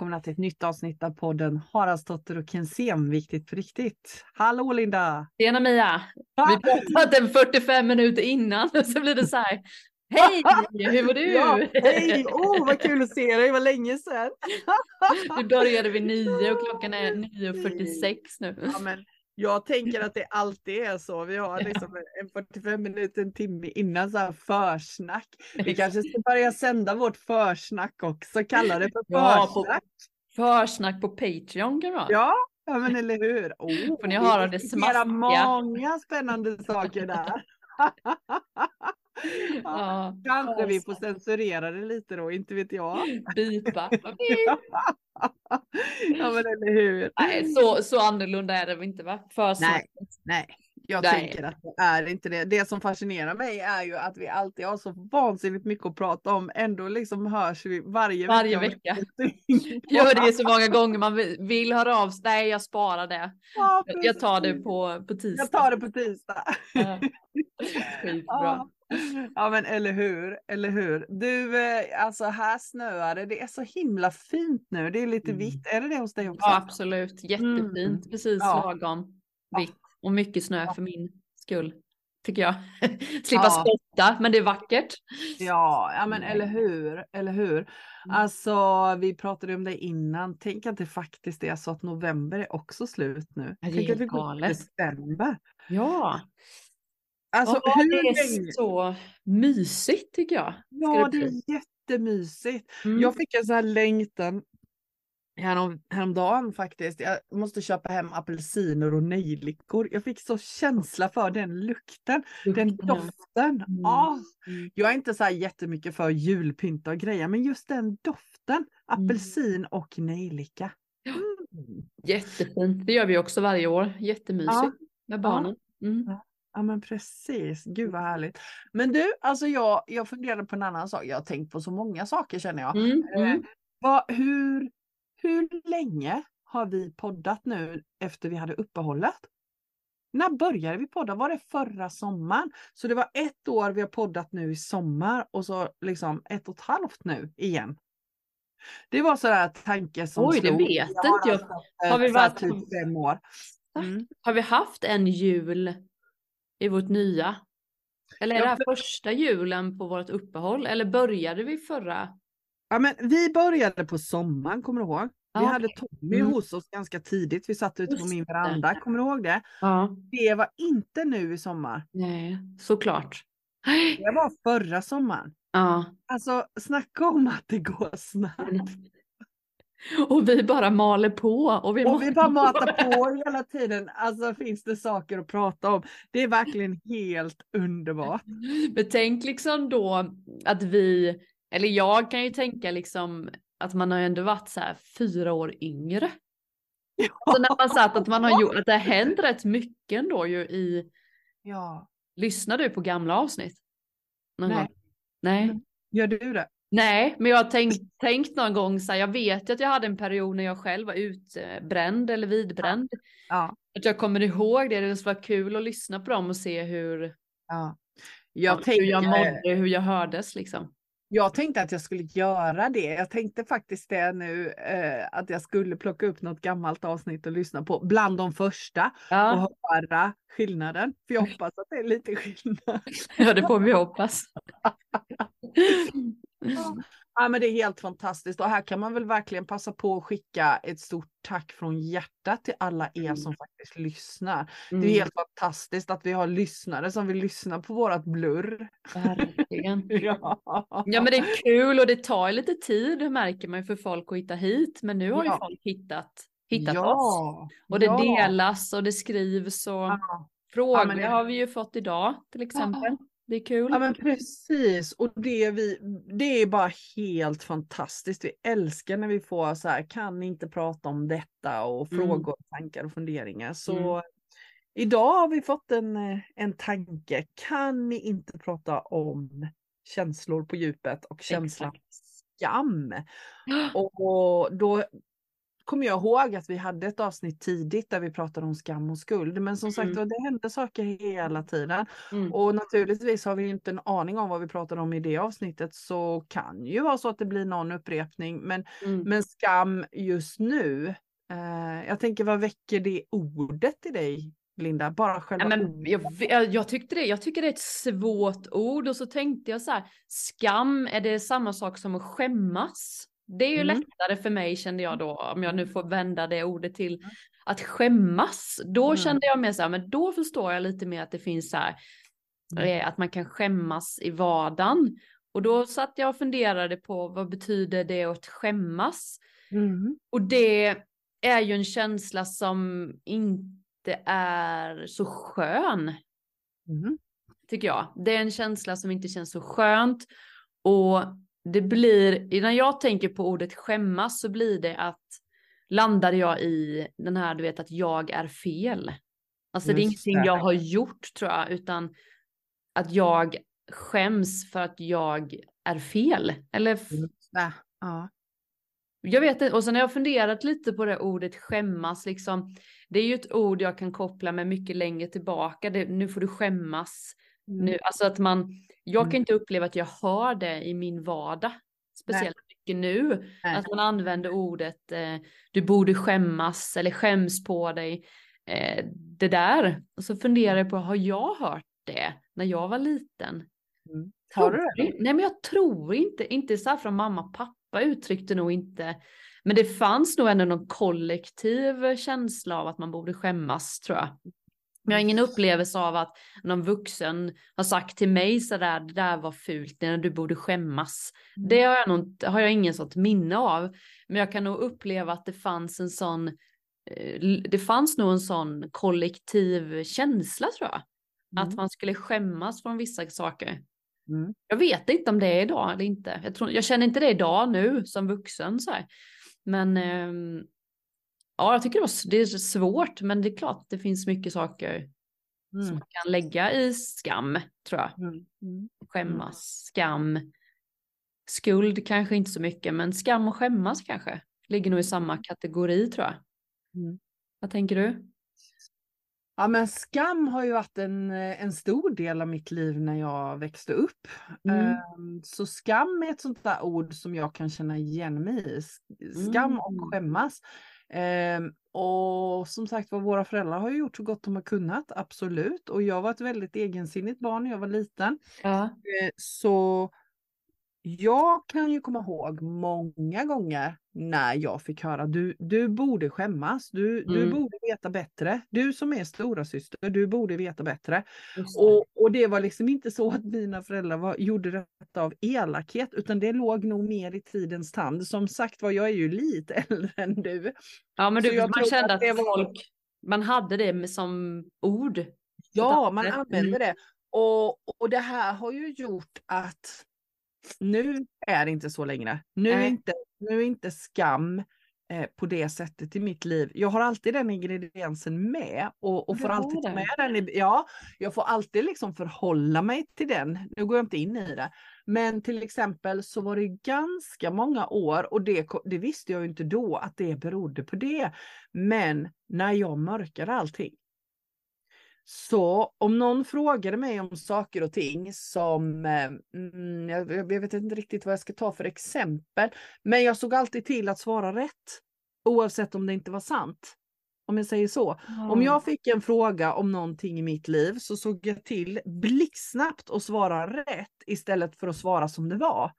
Välkomna till ett nytt avsnitt av podden Haraldsdotter och Kensem, viktigt på riktigt. Hallå Linda! Tjena Mia! Vi pratade en 45 minuter innan och så blir det så här. Hej! Hur mår du? Ja, hej! Oh, vad kul att se dig, var länge sedan. Vi började vid nio och klockan är 9.46 nu. Ja, men jag tänker att det alltid är så. Vi har liksom en 45 minuter, en timme innan så här försnack. Vi kanske ska börja sända vårt försnack också, kalla det för försnack. Ja, försnack på Patreon kan man Ja, ja men eller hur. Oh, Får ni höra det smaskiga. många spännande saker där. ja, kanske vi får censurera det lite då, inte vet jag. Bipa. ja men eller hur. Nej, så, så annorlunda är det inte va? nej, nej, jag nej. tänker att det är inte det. Det som fascinerar mig är ju att vi alltid har så vansinnigt mycket att prata om. Ändå liksom hörs vi varje, varje vecka. vecka. Gör det så många gånger man vill höra av sig. Nej, jag sparar det. Ja, jag tar det på, på tisdag. Jag tar det på tisdag. Skitbra. Ja. Ja men eller hur, eller hur. Du, eh, alltså här snöar det, det är så himla fint nu, det är lite mm. vitt, är det det hos dig också? Ja absolut, jättefint, mm. precis ja. lagom vitt och mycket snö ja. för min skull. Tycker jag. Slippa ja. spotta, men det är vackert. Ja, ja men eller hur, eller hur. Mm. Alltså vi pratade om det innan, tänk att det faktiskt är så att november är också slut nu. Det är tänk att vi går december. Ja. Alltså, ja, hur det är länge... så mysigt tycker jag. Ja, det, det är jättemysigt. Mm. Jag fick en sån här längtan härom, häromdagen faktiskt. Jag måste köpa hem apelsiner och nejlikor. Jag fick så känsla för den lukten, lukten. den doften. Mm. Ah, jag är inte så här jättemycket för julpynta och grejer, men just den doften, mm. apelsin mm. och nejlika. Mm. Jättefint, det gör vi också varje år. Jättemysigt ja. med barnen. Mm. Ja. Ja men precis, gud vad härligt. Men du, alltså jag, jag funderade på en annan sak. Jag har tänkt på så många saker känner jag. Mm, eh, mm. vad, hur, hur länge har vi poddat nu efter vi hade uppehållet? När började vi podda? Var det förra sommaren? Så det var ett år vi har poddat nu i sommar och så liksom ett och ett halvt nu igen. Det var sådär tanke som Oj, slog. det vet inte jag. Har vi varit typ fem år? Mm. Har vi haft en jul i vårt nya? Eller är ja, det här första julen på vårt uppehåll? Eller började vi förra? Ja, men vi började på sommaren, kommer du ihåg? Vi okay. hade Tommy mm. hos oss ganska tidigt. Vi satt ute på min veranda, kommer du ihåg det? Ja. Det var inte nu i sommar. Nej, såklart. Det var förra sommaren. Ja. Alltså snacka om att det går snabbt. Och vi bara maler på. Och vi, och vi bara matar på hela tiden. Alltså finns det saker att prata om. Det är verkligen helt underbart. Men tänk liksom då att vi, eller jag kan ju tänka liksom att man har ändå varit så här fyra år yngre. Ja. Så när man satt att man har gjort, att det har hänt rätt mycket ändå ju i. Ja. Lyssnar du på gamla avsnitt? Någon Nej. Gång? Nej. Gör du det? Nej, men jag har tänkt, tänkt någon gång så här, jag vet att jag hade en period när jag själv var utbränd eller vidbränd. Ja. Att jag kommer ihåg det, det skulle vara kul att lyssna på dem och se hur, ja. jag hur jag mådde, hur jag hördes liksom. Jag tänkte att jag skulle göra det. Jag tänkte faktiskt det nu, eh, att jag skulle plocka upp något gammalt avsnitt och lyssna på bland de första ja. och höra skillnaden. För jag hoppas att det är lite skillnad. Ja, det får vi hoppas. Ja, men det är helt fantastiskt och här kan man väl verkligen passa på att skicka ett stort tack från hjärtat till alla er mm. som faktiskt lyssnar. Mm. Det är mm. helt fantastiskt att vi har lyssnare som vill lyssna på vårat blurr. Verkligen. ja. ja men det är kul och det tar lite tid märker man för folk att hitta hit men nu har ja. ju folk hittat, hittat ja. oss. Och det delas och det skrivs och frågor det... har vi ju fått idag till exempel. Det är kul. Ja men precis och det, vi, det är bara helt fantastiskt. Vi älskar när vi får så här, kan ni inte prata om detta och mm. frågor, tankar och funderingar. Så mm. idag har vi fått en, en tanke. Kan ni inte prata om känslor på djupet och känslan skam? Och då kommer jag ihåg att vi hade ett avsnitt tidigt där vi pratade om skam och skuld. Men som sagt mm. det händer saker hela tiden. Mm. Och naturligtvis har vi inte en aning om vad vi pratade om i det avsnittet så kan ju vara så att det blir någon upprepning. Men, mm. men skam just nu, eh, jag tänker vad väcker det ordet i dig Linda? Bara själva ja, men jag, jag, tyckte det, jag tycker det är ett svårt ord och så tänkte jag så här, skam, är det samma sak som att skämmas? Det är ju mm. lättare för mig kände jag då, om jag nu får vända det ordet till mm. att skämmas. Då mm. kände jag mer så här, men då förstår jag lite mer att det finns så här, mm. Eh, att man kan skämmas i vardagen. Och då satt jag och funderade på vad betyder det att skämmas? Mm. Och det är ju en känsla som inte är så skön. Mm. Tycker jag. Det är en känsla som inte känns så skönt. Och det blir, när jag tänker på ordet skämmas så blir det att landar jag i den här du vet att jag är fel. Alltså Just det är ingenting det. jag har gjort tror jag utan att jag skäms för att jag är fel. Eller ja. Jag vet inte, och sen har jag funderat lite på det ordet skämmas liksom. Det är ju ett ord jag kan koppla med mycket längre tillbaka. Det, nu får du skämmas. Mm. Nu, alltså att man, jag kan mm. inte uppleva att jag hör det i min vardag. Speciellt Nej. mycket nu. Nej. Att man använder ordet eh, du borde skämmas eller skäms på dig. Eh, det där. Och så funderar jag på, har jag hört det när jag var liten? Mm. Har du det? Nej men jag tror inte, inte så här från mamma och pappa uttryckte nog inte. Men det fanns nog ändå någon kollektiv känsla av att man borde skämmas tror jag. Men jag har ingen upplevelse av att någon vuxen har sagt till mig sådär, det där var fult, du borde skämmas. Mm. Det har jag, nog, har jag ingen sånt minne av. Men jag kan nog uppleva att det fanns en sån, eh, det fanns nog en sån kollektiv känsla tror jag. Mm. Att man skulle skämmas från vissa saker. Mm. Jag vet inte om det är idag eller inte. Jag, tror, jag känner inte det idag nu som vuxen. Så här. Men eh, ja, jag tycker det, var, det är svårt, men det är klart att det finns mycket saker mm. som man kan lägga i skam, tror jag. Mm. Mm. Skämmas, skam, skuld kanske inte så mycket, men skam och skämmas kanske ligger nog i samma kategori tror jag. Mm. Vad tänker du? Ja men skam har ju varit en, en stor del av mitt liv när jag växte upp. Mm. Ehm, så skam är ett sånt där ord som jag kan känna igen mig i. Skam och mm. skämmas. Eh, och som sagt var, våra föräldrar har gjort så gott de har kunnat, absolut. Och jag var ett väldigt egensinnigt barn när jag var liten. Ja. Eh, så jag kan ju komma ihåg många gånger när jag fick höra du, du borde skämmas, du, mm. du borde veta bättre. Du som är stora syster, du borde veta bättre. Och, och det var liksom inte så att mina föräldrar var, gjorde detta av elakhet utan det låg nog mer i tidens tand. Som sagt var, jag är ju lite äldre än du. Ja men du, man kände att, att var... folk, man hade det som ord. Ja, man använde mm. det. Och, och det här har ju gjort att nu är det inte så längre. Nu är inte, nu är inte skam eh, på det sättet i mitt liv. Jag har alltid den ingrediensen med och, och får alltid ta med den. I, ja, jag får alltid liksom förhålla mig till den. Nu går jag inte in i det. Men till exempel så var det ganska många år och det, det visste jag inte då att det berodde på det. Men när jag mörkade allting. Så om någon frågade mig om saker och ting som, eh, mm, jag, jag, vet inte riktigt vad jag ska ta för exempel, men jag såg alltid till att svara rätt. Oavsett om det inte var sant. Om jag säger så. Mm. Om jag fick en fråga om någonting i mitt liv så såg jag till blixtsnabbt att svara rätt istället för att svara som det var.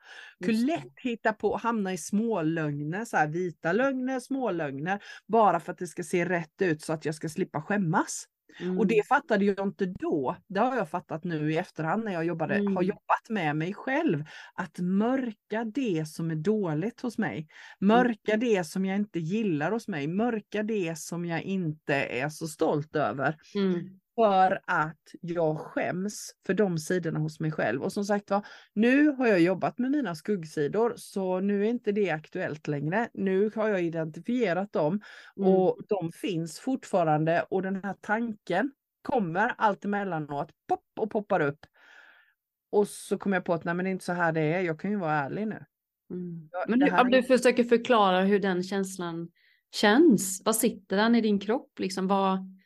Kunde lätt hitta på, hamna i små lögner, så här, vita lögner, små lögner, bara för att det ska se rätt ut så att jag ska slippa skämmas. Mm. Och det fattade jag inte då. Det har jag fattat nu i efterhand när jag jobbade, mm. har jobbat med mig själv. Att mörka det som är dåligt hos mig. Mörka mm. det som jag inte gillar hos mig. Mörka det som jag inte är så stolt över. Mm. För att jag skäms för de sidorna hos mig själv. Och som sagt var, nu har jag jobbat med mina skuggsidor så nu är inte det aktuellt längre. Nu har jag identifierat dem mm. och de finns fortfarande och den här tanken kommer allt emellanåt pop och poppar upp. Och så kommer jag på att nej men det är inte så här det är, jag kan ju vara ärlig nu. Mm. Men du, om du försöker förklara hur den känslan känns? Vad sitter den i din kropp? Liksom, vad...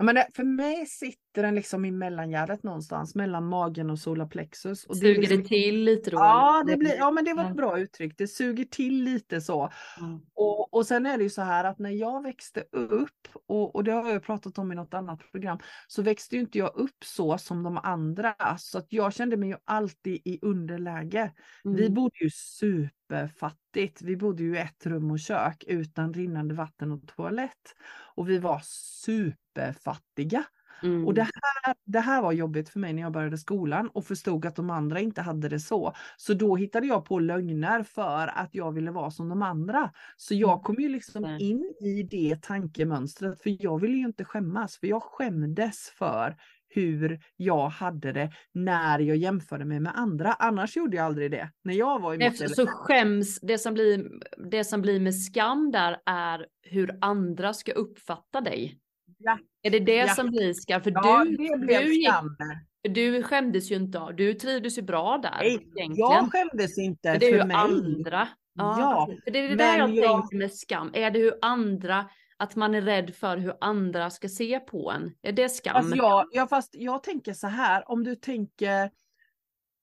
Ja, men det, för mig sitter den liksom i mellangärdet någonstans mellan magen och solarplexus. Och suger det, liksom, det till lite då? Ja, det blir, ja men det var ett bra uttryck. Det suger till lite så. Mm. Och, och sen är det ju så här att när jag växte upp, och, och det har jag pratat om i något annat program, så växte ju inte jag upp så som de andra. Så att jag kände mig ju alltid i underläge. Mm. Vi bodde ju superfattigt. Vi bodde ju i ett rum och kök utan rinnande vatten och toalett. Och vi var superfattiga. Mm. Och det här, det här var jobbigt för mig när jag började skolan och förstod att de andra inte hade det så. Så då hittade jag på lögner för att jag ville vara som de andra. Så jag mm. kom ju liksom in i det tankemönstret för jag ville ju inte skämmas för jag skämdes för hur jag hade det när jag jämförde mig med andra. Annars gjorde jag aldrig det. När jag var i Efter, så skäms, det som, blir, det som blir med skam där är hur andra ska uppfatta dig. Ja. Är det det ja. som blir skam? För ja, du, det blev du, skam. Du skämdes ju inte av, du trivdes ju bra där. Nej, egentligen. jag skämdes inte för, det är ju mig. andra. Ja, ja för det är det där jag, jag tänker med skam. Är det hur andra att man är rädd för hur andra ska se på en. Är det skam? Alltså jag, ja, fast jag tänker så här, om du tänker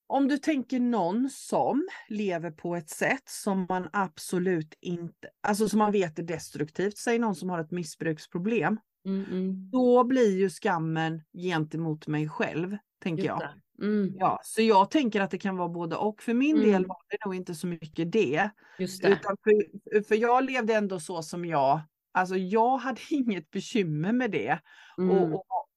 om du tänker någon som lever på ett sätt som man absolut inte, alltså som man vet är destruktivt, säg någon som har ett missbruksproblem. Mm, mm. Då blir ju skammen gentemot mig själv, tänker jag. Mm. Ja, så jag tänker att det kan vara både och. För min del mm. var det nog inte så mycket det. Just det. Utan för, för jag levde ändå så som jag Alltså jag hade inget bekymmer med det. Mm. Och, och,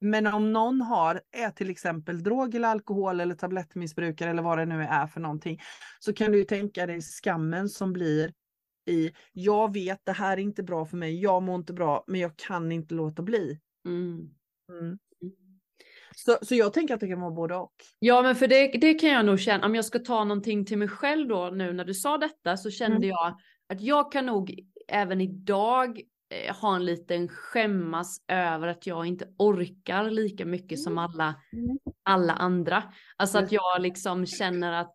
men om någon har, är till exempel drog eller alkohol eller tablettmissbrukare eller vad det nu är för någonting. Så kan du ju tänka dig skammen som blir i, jag vet det här är inte bra för mig, jag mår inte bra, men jag kan inte låta bli. Mm. Mm. Så, så jag tänker att det kan vara både och. Ja, men för det, det kan jag nog känna, om jag ska ta någonting till mig själv då nu när du sa detta så kände mm. jag att jag kan nog även idag eh, ha en liten skämmas över att jag inte orkar lika mycket som mm. alla, mm. alla andra. Alltså att jag liksom känner att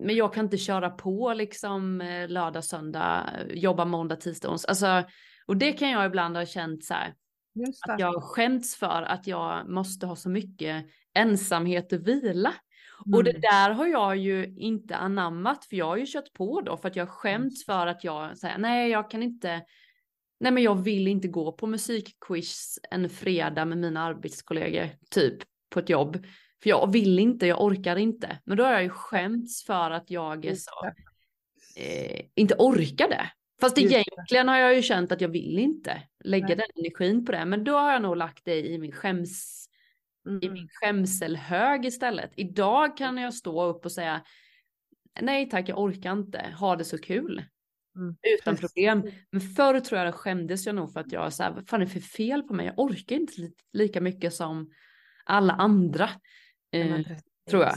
men jag kan inte köra på liksom eh, lördag, söndag, jobba måndag, tisdag, onsdag. Alltså, och det kan jag ibland ha känt så här. Att jag skämts för att jag måste ha så mycket ensamhet och vila. Mm. Och det mm. där har jag ju inte anammat för jag har ju kört på då för att jag skämts för att jag säger nej jag kan inte Nej men jag vill inte gå på musikquiz en fredag med mina arbetskollegor typ på ett jobb. För jag vill inte, jag orkar inte. Men då har jag ju skämts för att jag så, eh, inte orkade. Fast egentligen har jag ju känt att jag vill inte lägga Nej. den energin på det. Men då har jag nog lagt det i min skäms mm. i min skämselhög istället. Idag kan jag stå upp och säga nej tack, jag orkar inte ha det så kul. Mm. Utan problem. Men förr tror jag det skämdes jag nog för att jag så här, vad fan är det för fel på mig? Jag orkar inte li lika mycket som alla andra. Eh, tror jag.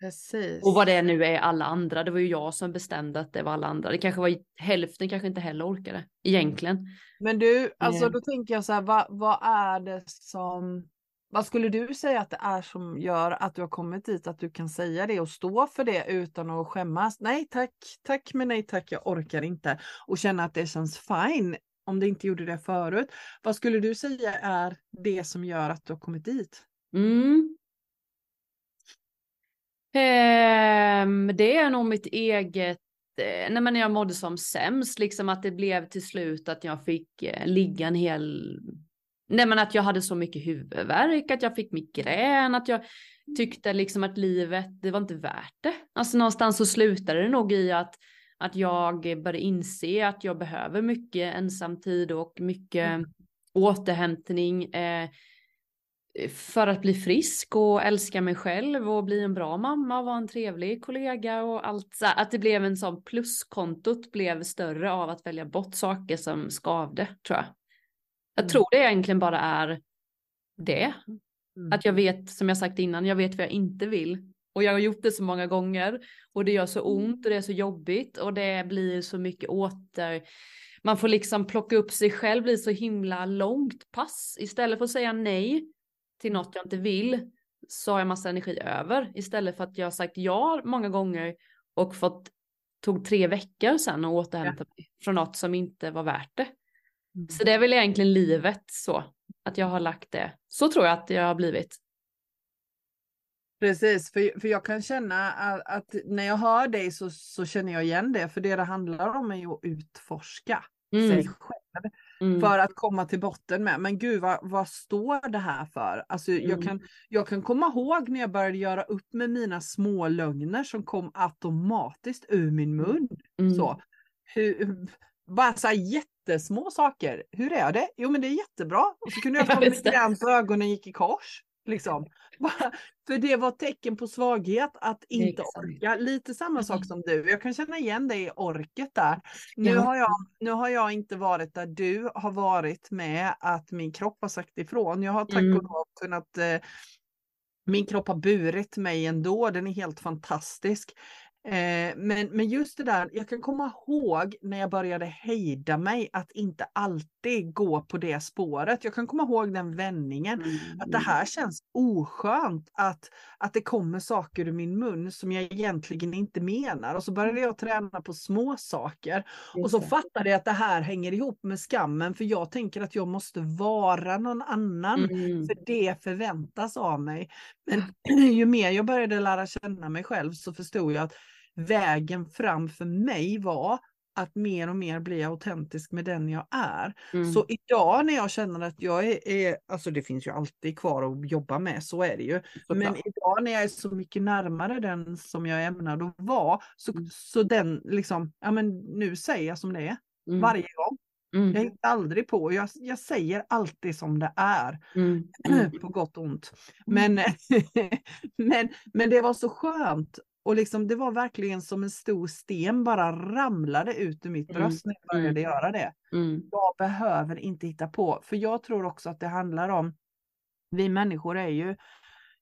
Precis. Och vad det nu är alla andra. Det var ju jag som bestämde att det var alla andra. Det kanske var hälften kanske inte heller orkade egentligen. Men du, alltså då tänker jag så här, vad, vad är det som vad skulle du säga att det är som gör att du har kommit dit, att du kan säga det och stå för det utan att skämmas? Nej tack, tack men nej tack, jag orkar inte. Och känna att det känns fine om det inte gjorde det förut. Vad skulle du säga är det som gör att du har kommit dit? Mm. Um, det är nog mitt eget eh, nej men när jag mådde som sämst, liksom att det blev till slut att jag fick eh, ligga en hel Nej men att jag hade så mycket huvudvärk, att jag fick migrän, att jag tyckte liksom att livet, det var inte värt det. Alltså någonstans så slutade det nog i att, att jag började inse att jag behöver mycket ensamtid och mycket mm. återhämtning eh, för att bli frisk och älska mig själv och bli en bra mamma och vara en trevlig kollega och allt att det blev en sån pluskontot blev större av att välja bort saker som skavde tror jag. Jag mm. tror det egentligen bara är det. Mm. Att jag vet, som jag sagt innan, jag vet vad jag inte vill. Och jag har gjort det så många gånger och det gör så mm. ont och det är så jobbigt och det blir så mycket åter. Man får liksom plocka upp sig själv, blir så himla långt pass. Istället för att säga nej till något jag inte vill så har jag massa energi över. Istället för att jag har sagt ja många gånger och fått tog tre veckor sen att återhämta ja. mig från något som inte var värt det. Mm. Så det är väl egentligen livet så, att jag har lagt det. Så tror jag att jag har blivit. Precis, för, för jag kan känna att, att, när jag hör dig så, så känner jag igen det, för det det handlar om är ju att utforska mm. sig själv. Mm. För att komma till botten med, men gud vad, vad står det här för? Alltså, mm. jag, kan, jag kan komma ihåg när jag började göra upp med mina små lögner som kom automatiskt ur min mun. Mm. Så, hur, bara så här jättesmå saker. Hur är det? Jo men det är jättebra. Och så kunde jag få grann så ögonen gick i kors. Liksom. För det var tecken på svaghet att inte orka. Lite samma sak mm. som du. Jag kan känna igen dig i orket där. Nu har, jag, nu har jag inte varit där du har varit med att min kropp har sagt ifrån. Jag har tack och mm. lov kunnat eh, min kropp har burit mig ändå, den är helt fantastisk. Eh, men, men just det där, jag kan komma ihåg när jag började hejda mig att inte alltid gå på det spåret. Jag kan komma ihåg den vändningen, mm. att det här känns oskönt, att, att det kommer saker ur min mun som jag egentligen inte menar. Och så började jag träna på små saker och så fattade jag att det här hänger ihop med skammen, för jag tänker att jag måste vara någon annan, mm. för det förväntas av mig. Men ju mer jag började lära känna mig själv så förstod jag att vägen fram för mig var att mer och mer bli autentisk med den jag är. Mm. Så idag när jag känner att jag är, är, alltså det finns ju alltid kvar att jobba med, så är det ju. Så Men idag när jag är så mycket närmare den som jag ämnade att vara, så, mm. så den liksom, ja men nu säger jag som det är, mm. varje gång. Mm. Jag hittar aldrig på, jag, jag säger alltid som det är. Mm. på gott och ont. Mm. Men, men, men det var så skönt och liksom, det var verkligen som en stor sten bara ramlade ut ur mitt mm, bröst när jag började mm. göra det. Mm. Jag behöver inte hitta på, för jag tror också att det handlar om, vi människor är ju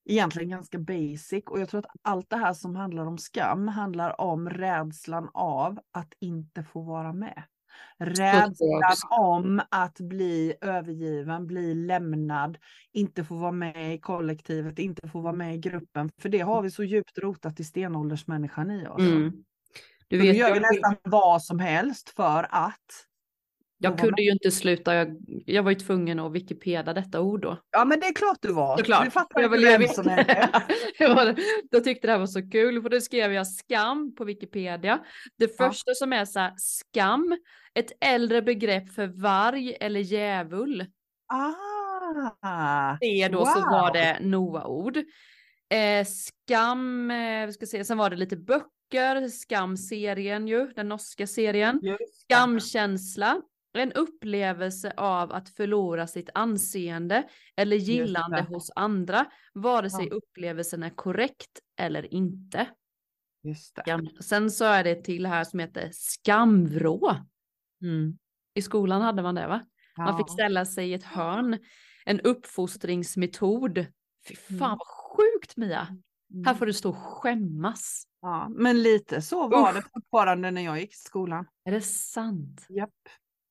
egentligen ganska basic och jag tror att allt det här som handlar om skam handlar om rädslan av att inte få vara med. Rädslan om att bli övergiven, bli lämnad, inte få vara med i kollektivet, inte få vara med i gruppen. För det har vi så djupt rotat i stenåldersmänniskan i oss. Mm. Du vet, gör vi nästan vad som helst för att jag kunde ju inte sluta, jag, jag var ju tvungen att Wikipedia detta ord då. Ja men det är klart du var. Såklart. Du fattar jag vem som är det. jag tyckte det här var så kul, för då skrev jag skam på Wikipedia. Det första ja. som är så här, skam, ett äldre begrepp för varg eller djävul. Ah, det då wow. så var det Noa-ord. Eh, skam, eh, ska se, sen var det lite böcker, Skam-serien ju, den norska serien. Skamkänsla, en upplevelse av att förlora sitt anseende eller gillande hos andra, vare sig ja. upplevelsen är korrekt eller inte. Just det. Sen så är det till här som heter skamvrå. Mm. I skolan hade man det va? Ja. Man fick ställa sig i ett hörn. En uppfostringsmetod. Fy fan mm. vad sjukt Mia. Mm. Här får du stå och skämmas. Ja, men lite så var Usch. det fortfarande när jag gick i skolan. Är det sant? Japp.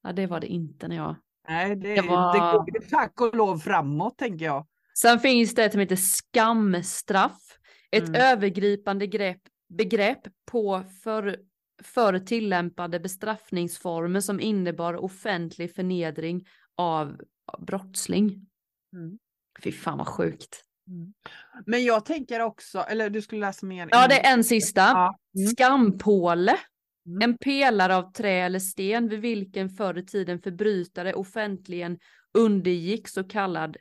Ja, det var det inte när jag... Nej, det, det, var... det går tack och lov framåt tänker jag. Sen finns det ett som heter skamstraff. Ett mm. övergripande grepp, begrepp på för, för tillämpade bestraffningsformer som innebar offentlig förnedring av brottsling. Mm. Fy fan vad sjukt. Mm. Men jag tänker också, eller du skulle läsa mer. Ja, det är en sista. Ja. Mm. Skampåle. Mm. En pelare av trä eller sten vid vilken förr i tiden förbrytare offentligen undergick så kallad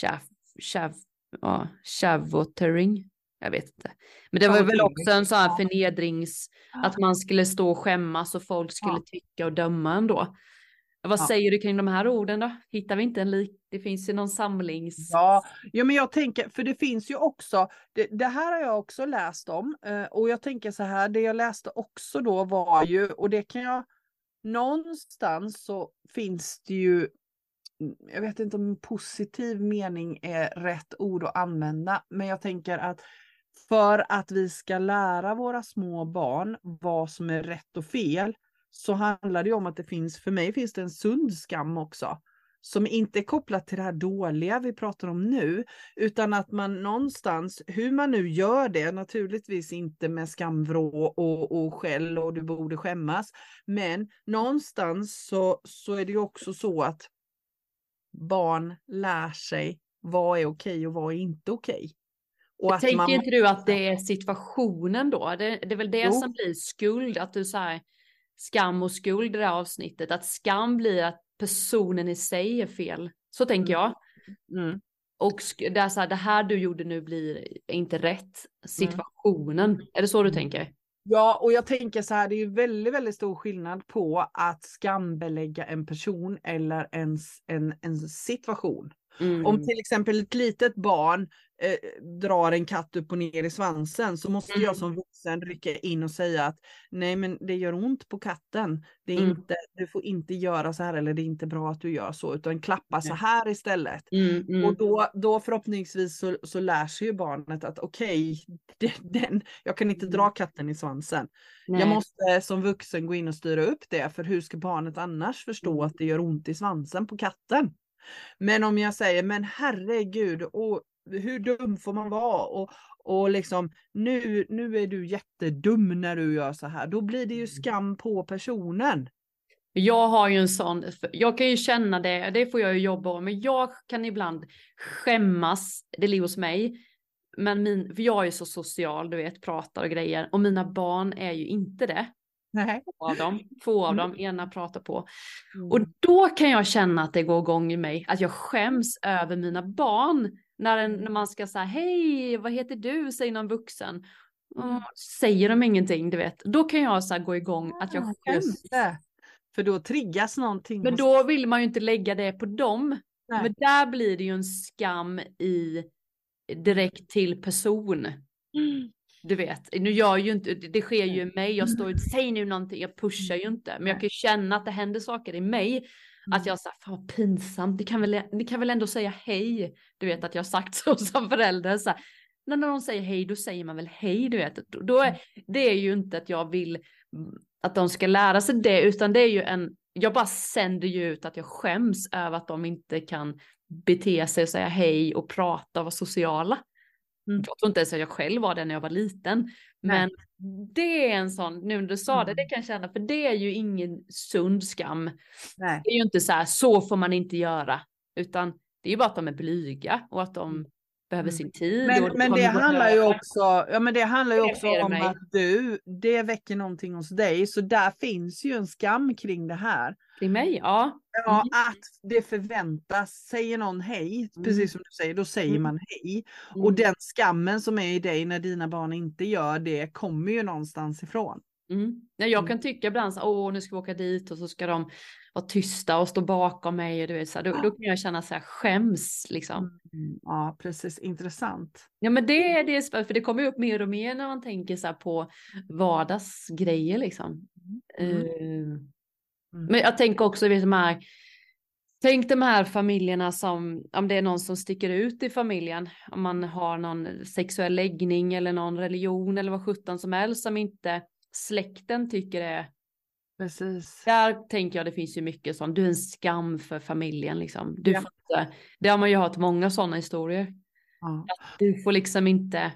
chav, chav, ja, chavotering. Jag vet inte. Men det var väl också en sån här förnedrings, att man skulle stå och skämmas och folk skulle tycka och döma ändå. Vad ja. säger du kring de här orden då? Hittar vi inte en lik? Det finns ju någon samlings... Ja, ja men jag tänker, för det finns ju också, det, det här har jag också läst om eh, och jag tänker så här, det jag läste också då var ju, och det kan jag, någonstans så finns det ju, jag vet inte om positiv mening är rätt ord att använda, men jag tänker att för att vi ska lära våra små barn vad som är rätt och fel, så handlar det om att det finns, för mig finns det en sund skam också. som inte är kopplat till det här dåliga vi pratar om nu, utan att man någonstans, hur man nu gör det, naturligtvis inte med skamvrå och, och skäll och du borde skämmas, men någonstans så, så är det ju också så att barn lär sig vad är okej och vad är inte okej. Och tänker man... inte du att det är situationen då? Det, det är väl det jo. som blir skuld, att du säger skam och skuld i det här avsnittet, att skam blir att personen i sig är fel. Så tänker jag. Mm. Och det, är så här, det här du gjorde nu blir inte rätt. Situationen, mm. är det så du mm. tänker? Ja, och jag tänker så här, det är ju väldigt, väldigt stor skillnad på att skambelägga en person eller en, en, en situation. Mm. Om till exempel ett litet barn eh, drar en katt upp och ner i svansen så måste mm. jag som vuxen rycka in och säga att nej men det gör ont på katten. Det är mm. inte, du får inte göra så här eller det är inte bra att du gör så utan klappa så här istället. Mm, mm. Och då, då förhoppningsvis så, så lär sig ju barnet att okej, okay, jag kan inte dra mm. katten i svansen. Nej. Jag måste som vuxen gå in och styra upp det för hur ska barnet annars förstå mm. att det gör ont i svansen på katten? Men om jag säger, men herregud, och hur dum får man vara? Och, och liksom, nu, nu är du jättedum när du gör så här. Då blir det ju mm. skam på personen. Jag har ju en sån, jag kan ju känna det, det får jag ju jobba om, men jag kan ibland skämmas, det ligger hos mig, men min, för jag är så social, du vet, pratar och grejer, och mina barn är ju inte det. Nej. Två av dem, två av mm. dem, ena pratar på. Mm. Och då kan jag känna att det går igång i mig, att jag skäms över mina barn. När, en, när man ska säga hej, vad heter du, säger någon vuxen. Mm. Säger de ingenting, du vet. Då kan jag så här gå igång att jag skäms. För då triggas någonting. Men då vill man ju inte lägga det på dem. Nej. Men där blir det ju en skam i direkt till person. Mm du vet, nu gör ju inte, det sker ju i mig, jag står ut, säg nu någonting, jag pushar ju inte, men jag kan ju känna att det händer saker i mig. Att mm. jag säger, fan vad pinsamt, ni kan, väl, ni kan väl ändå säga hej. Du vet att jag har sagt så som förälder. Så här, när någon säger hej, då säger man väl hej, du vet. Då är, mm. det är ju inte att jag vill att de ska lära sig det, utan det är ju en, jag bara sänder ju ut att jag skäms över att de inte kan bete sig och säga hej och prata och vara sociala. Mm. Jag tror inte ens att jag själv var det när jag var liten. Men Nej. det är en sån, nu när du sa mm. det, det kan jag känna, för det är ju ingen sund skam. Nej. Det är ju inte så här, så får man inte göra, utan det är ju bara att de är blyga och att de mm. Behöver sin tid. Men, men det handlar ju också, ja, men det handlar ju också om mig. att du, det väcker någonting hos dig, så där finns ju en skam kring det här. Kring mig, ja. Ja, mm. att det förväntas. Säger någon hej, mm. precis som du säger, då säger mm. man hej. Och mm. den skammen som är i dig när dina barn inte gör det kommer ju någonstans ifrån. Mm. Ja, jag kan tycka ibland så åh nu ska vi åka dit och så ska de vara tysta och stå bakom mig. Du vet, så här, då, då, kan jag känna så här skäms liksom. Mm. Ja, precis. Intressant. Ja, men det är det, för det kommer upp mer och mer när man tänker så här på vardagsgrejer liksom. Uh, Mm. Men jag tänker också, vet, de här, tänk de här familjerna som, om det är någon som sticker ut i familjen, om man har någon sexuell läggning eller någon religion eller vad sjutton som helst som inte släkten tycker är Precis. Där tänker jag det finns ju mycket sånt, du är en skam för familjen liksom. Du ja. får inte, det har man ju hört många sådana historier. Ja. Du får liksom inte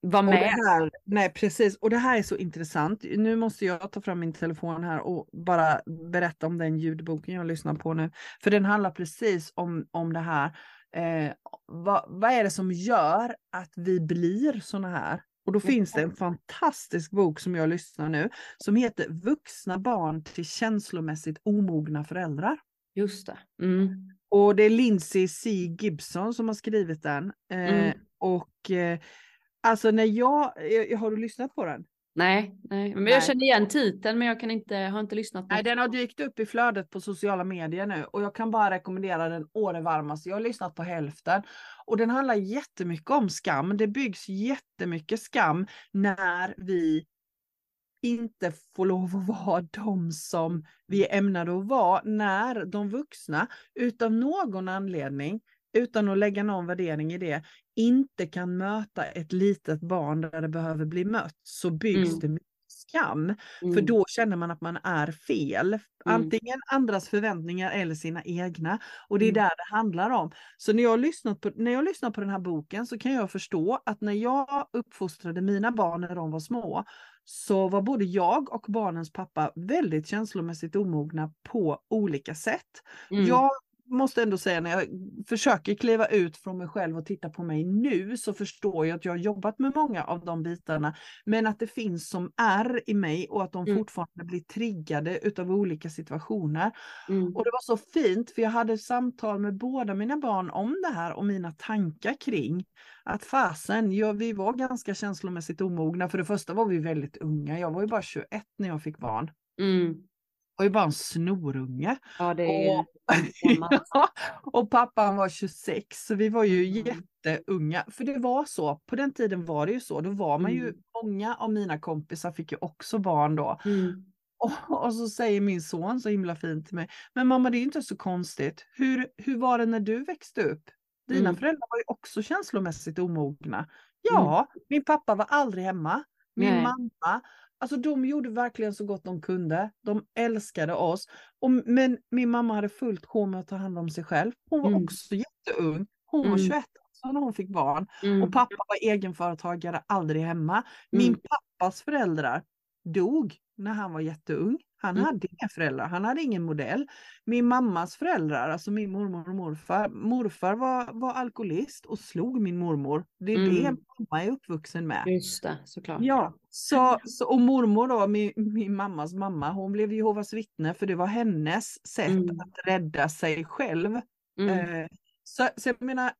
vara med. Här, nej precis, och det här är så intressant. Nu måste jag ta fram min telefon här och bara berätta om den ljudboken jag lyssnar på nu. För den handlar precis om, om det här. Eh, vad, vad är det som gör att vi blir såna här? Och då finns det en fantastisk bok som jag lyssnar nu som heter Vuxna barn till känslomässigt omogna föräldrar. Just det. Mm. Och det är Lindsay C. Gibson som har skrivit den. Eh, mm. Och eh, Alltså när jag, har du lyssnat på den? Nej, nej, men nej. jag känner igen titeln men jag kan inte, har inte lyssnat. Nej, den har dykt upp i flödet på sociala medier nu och jag kan bara rekommendera den å det varmaste. Jag har lyssnat på hälften och den handlar jättemycket om skam. Det byggs jättemycket skam när vi inte får lov att vara de som vi är ämnade att vara när de vuxna utav någon anledning utan att lägga någon värdering i det, inte kan möta ett litet barn där det behöver bli mött så byggs mm. det skam. Mm. För då känner man att man är fel. Mm. Antingen andras förväntningar eller sina egna. Och det är mm. där det handlar om. Så när jag, lyssnat på, när jag lyssnar på den här boken så kan jag förstå att när jag uppfostrade mina barn när de var små så var både jag och barnens pappa väldigt känslomässigt omogna på olika sätt. Mm. Jag måste ändå säga när jag försöker kliva ut från mig själv och titta på mig nu så förstår jag att jag har jobbat med många av de bitarna. Men att det finns som är i mig och att de mm. fortfarande blir triggade utav olika situationer. Mm. Och det var så fint för jag hade samtal med båda mina barn om det här och mina tankar kring att fasen, ja, vi var ganska känslomässigt omogna. För det första var vi väldigt unga. Jag var ju bara 21 när jag fick barn. Mm var ju bara en snorunge. Ja, det är... och, och pappan var 26, så vi var ju mm. jätteunga. För det var så, på den tiden var det ju så. Då var man ju, mm. många av mina kompisar fick ju också barn då. Mm. Och, och, så säger min son så himla fint till mig, men mamma det är inte så konstigt. Hur, hur var det när du växte upp? Dina mm. föräldrar var ju också känslomässigt omogna. Ja, mm. min pappa var aldrig hemma. Min Nej. mamma Alltså de gjorde verkligen så gott de kunde. De älskade oss. Och, men min mamma hade fullt sjå med att ta hand om sig själv. Hon var mm. också jätteung. Hon mm. var 21 år när hon fick barn. Mm. Och pappa var egenföretagare, aldrig hemma. Min mm. pappas föräldrar dog när han var jätteung. Han mm. hade inga föräldrar, han hade ingen modell. Min mammas föräldrar, alltså min mormor och morfar, morfar var, var alkoholist och slog min mormor. Det är mm. det mamma är uppvuxen med. Just det, såklart. Ja, så, så, och mormor då, min, min mammas mamma, hon blev Jehovas vittne för det var hennes sätt mm. att rädda sig själv. Mm. Eh, så, så jag menar,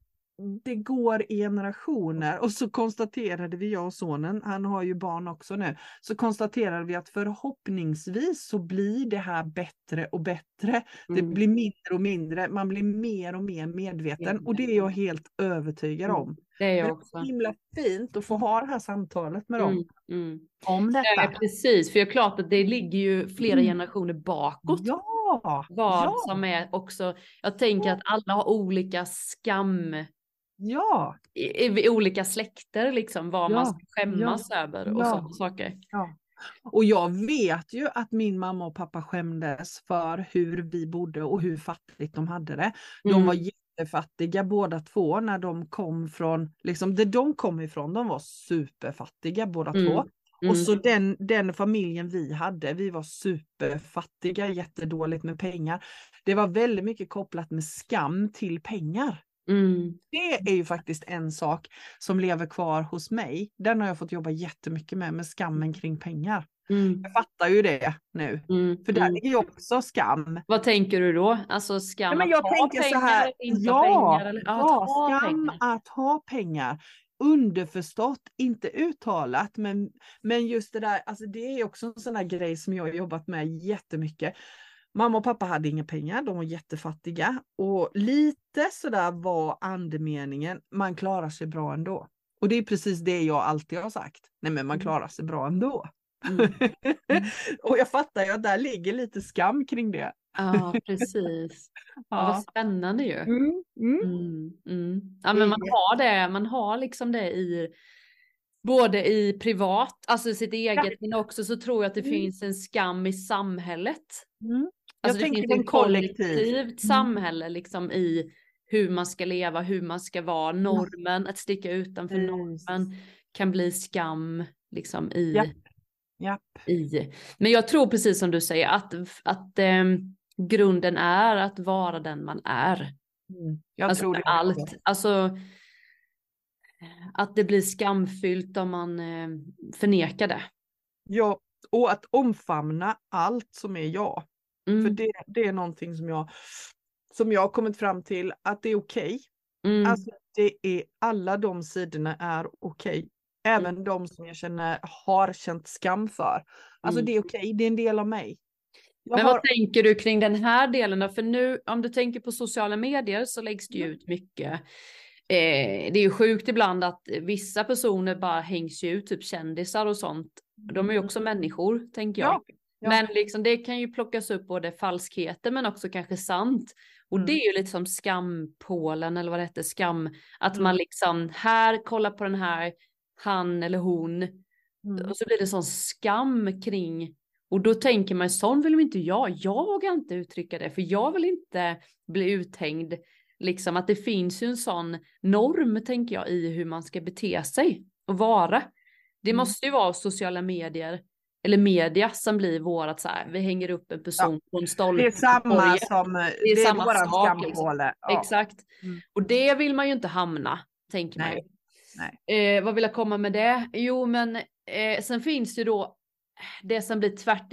det går i generationer och så konstaterade vi, jag och sonen, han har ju barn också nu, så konstaterade vi att förhoppningsvis så blir det här bättre och bättre. Mm. Det blir mindre och mindre, man blir mer och mer medveten och det är jag helt övertygad mm. om. Det är jag också. Det är himla fint att få ha det här samtalet med dem. Mm. mm. Om detta. Ja, precis, för det är klart att det ligger ju flera mm. generationer bakåt. Ja. Vad ja. som är också, jag tänker att alla har olika skam Ja. I, i olika släkter liksom vad ja. man ska skämmas ja. över och ja. sådana saker. Ja. Och jag vet ju att min mamma och pappa skämdes för hur vi bodde och hur fattigt de hade det. De mm. var jättefattiga båda två när de kom från, liksom det de kom ifrån, de var superfattiga båda mm. två. Mm. Och så den, den familjen vi hade, vi var superfattiga, jättedåligt med pengar. Det var väldigt mycket kopplat med skam till pengar. Mm. Det är ju faktiskt en sak som lever kvar hos mig. Den har jag fått jobba jättemycket med, med skammen kring pengar. Mm. Jag fattar ju det nu, mm. för där mm. ligger ju också skam. Vad tänker du då? Alltså skam men jag att ha pengar så här, inte ja, pengar? Eller, ja, skam pengar. att ha pengar. Underförstått, inte uttalat, men, men just det där, alltså det är också en sån här grej som jag har jobbat med jättemycket. Mamma och pappa hade inga pengar, de var jättefattiga och lite sådär var andemeningen, man klarar sig bra ändå. Och det är precis det jag alltid har sagt, nej men man mm. klarar sig bra ändå. Mm. Mm. och jag fattar ju att där ligger lite skam kring det. Ja, precis. ja. Vad spännande ju. Mm. Mm. mm. Mm. Ja, men man har det, man har liksom det i både i privat, alltså sitt eget, men också så tror jag att det finns en skam i samhället. Alltså jag det finns ett kollektivt mm. samhälle liksom i hur man ska leva, hur man ska vara, normen, att sticka utanför mm. normen kan bli skam liksom i, Japp. Japp. i. Men jag tror precis som du säger att, att eh, grunden är att vara den man är. Mm. Jag alltså tror det. Allt, alltså att det blir skamfyllt om man eh, förnekar det. Ja, och att omfamna allt som är jag. Mm. För det, det är någonting som jag, som jag har kommit fram till att det är okej. Okay. Mm. Alltså det är, alla de sidorna är okej. Okay. Även mm. de som jag känner har känt skam för. Alltså mm. det är okej, okay. det är en del av mig. Jag Men har... vad tänker du kring den här delen då? För nu om du tänker på sociala medier så läggs det ju mm. ut mycket. Eh, det är ju sjukt ibland att vissa personer bara hängs ut, typ kändisar och sånt. De är ju också mm. människor, tänker jag. Ja. Ja. Men liksom det kan ju plockas upp både falskheter men också kanske sant. Och mm. det är ju lite som skampålen eller vad det heter, skam. Att mm. man liksom, här, kolla på den här, han eller hon Mm. Och så blir det sån skam kring och då tänker man, sån vill inte jag. Jag vågar inte uttrycka det, för jag vill inte bli uthängd. Liksom att det finns ju en sån norm, tänker jag, i hur man ska bete sig och vara. Det mm. måste ju vara sociala medier eller media som blir vårat så här. Vi hänger upp en person ja. på en stolpe. Det är samma som, det är, det är samma sak. Liksom. Ja. Exakt. Mm. Och det vill man ju inte hamna, tänker Nej. man ju. Nej. Eh, vad vill jag komma med det? Jo, men eh, sen finns ju då det som blir tvärt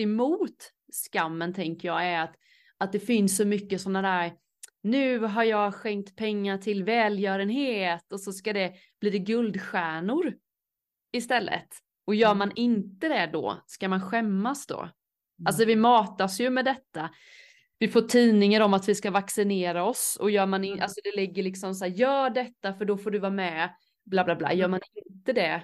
skammen tänker jag är att, att det finns så mycket sådana där nu har jag skänkt pengar till välgörenhet och så ska det bli det guldstjärnor istället. Och gör mm. man inte det då, ska man skämmas då? Mm. Alltså vi matas ju med detta. Vi får tidningar om att vi ska vaccinera oss och gör man in, mm. alltså det ligger liksom så här, gör detta för då får du vara med, bla bla bla. Gör man inte det,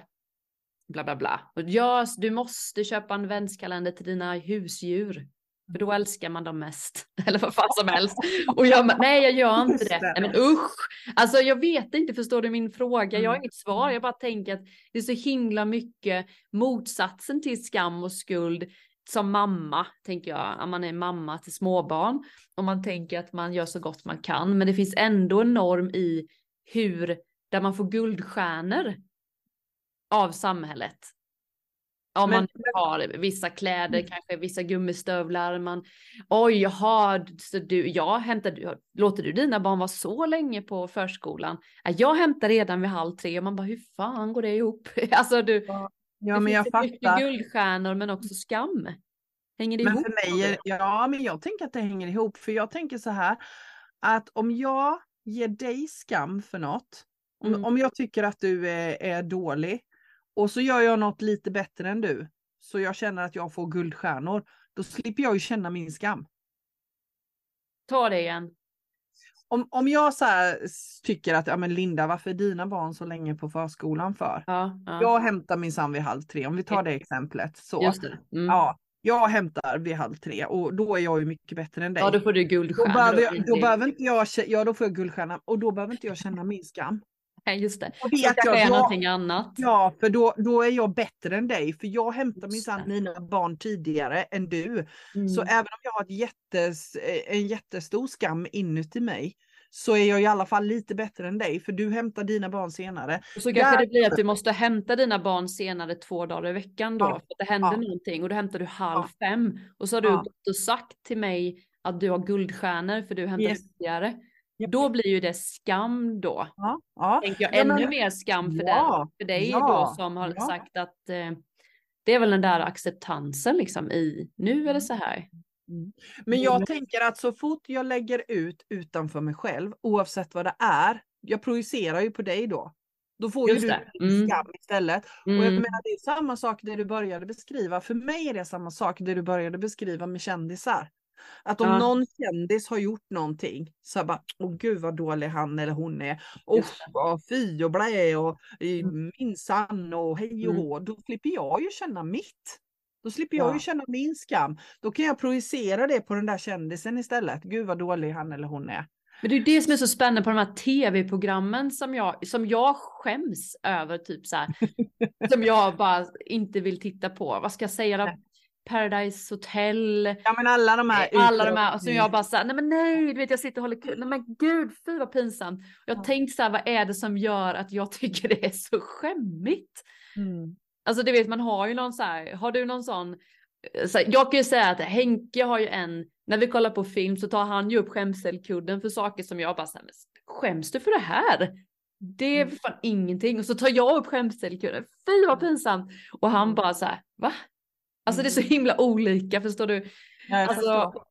bla bla bla. Och ja, du måste köpa en vänskalender till dina husdjur. För då älskar man dem mest. Eller vad fan som helst. Och jag, nej jag gör inte det. Nej, men usch. Alltså jag vet inte, förstår du min fråga? Jag har mm. inget svar. Jag bara tänker att det är så himla mycket motsatsen till skam och skuld. Som mamma, tänker jag, om man är mamma till småbarn. Och man tänker att man gör så gott man kan. Men det finns ändå en norm i hur, där man får guldstjärnor av samhället. Om men, man har vissa kläder, mm. kanske vissa gummistövlar, man oj jaha, så du, jag hämtar, låter du dina barn vara så länge på förskolan? Jag hämtar redan vid halv tre och man bara hur fan går det ihop? alltså du, ja, ja men jag fattar. guldstjärnor men också skam. Hänger det men ihop? För mig, ja men jag tänker att det hänger ihop för jag tänker så här att om jag ger dig skam för något, om, mm. om jag tycker att du är, är dålig och så gör jag något lite bättre än du, så jag känner att jag får guldstjärnor, då slipper jag ju känna min skam. Ta det igen. Om, om jag så tycker att, ja men Linda, varför är dina barn så länge på förskolan för? Ja, ja. Jag hämtar min sam vid halv tre, om vi tar det exemplet. Så. Mm. Ja, jag hämtar vid halv tre och då är jag ju mycket bättre än dig. Ja, då får du guldstjärna. Då behöver, jag, då behöver inte jag, ja då får jag guldstjärna och då behöver inte jag känna min skam. Just det. Och vet jag, är någonting annat. Ja, för då, då är jag bättre än dig. För jag hämtar minsann mina barn tidigare än du. Mm. Så även om jag har ett jättes, en jättestor skam inuti mig så är jag i alla fall lite bättre än dig, för du hämtar dina barn senare. Så kanske Där... det blir att du måste hämta dina barn senare två dagar i veckan då, ja. för att det händer ja. någonting och då hämtar du halv ja. fem och så har du ja. gått och sagt till mig att du har guldstjärnor för du hämtar yes. tidigare. Då blir ju det skam då. Ja, ja. Tänker jag, ännu men, mer skam för, ja, den, för dig ja, då som har ja. sagt att eh, det är väl den där acceptansen liksom i nu är det så här. Mm. Men jag mm. tänker att så fort jag lägger ut utanför mig själv, oavsett vad det är, jag projicerar ju på dig då. Då får Just ju du mm. skam istället. Mm. Och jag mm. menar det är samma sak det du började beskriva. För mig är det samma sak det du började beskriva med kändisar. Att om ja. någon kändis har gjort någonting så bara, åh gud vad dålig han eller hon är. Och vad fy och blä och mm. minsann och hej och mm. hå. Då slipper jag ju känna mitt. Då slipper jag ja. ju känna min skam. Då kan jag projicera det på den där kändisen istället. Gud vad dålig han eller hon är. Men det är det som är så spännande på de här tv-programmen som jag, som jag skäms över, typ så här, som jag bara inte vill titta på. Vad ska jag säga? Paradise Hotel. Ja men alla de här. Alla de här. Och så jag bara såhär, nej men nej, du vet jag sitter och håller kul. Nej men gud, fy vad pinsamt. Jag ja. tänkte så här, vad är det som gör att jag tycker det är så skämmigt? Mm. Alltså det vet man har ju någon så här, har du någon sån, eh, så här, jag kan ju säga att Henke har ju en, när vi kollar på film så tar han ju upp skämselkudden för saker som jag bara såhär, skäms du för det här? Det är mm. fan ingenting. Och så tar jag upp skämselkudden, fy vad pinsamt. Och han mm. bara så här, va? Alltså det är så mm. himla olika, förstår du? Ja, alltså, förstår.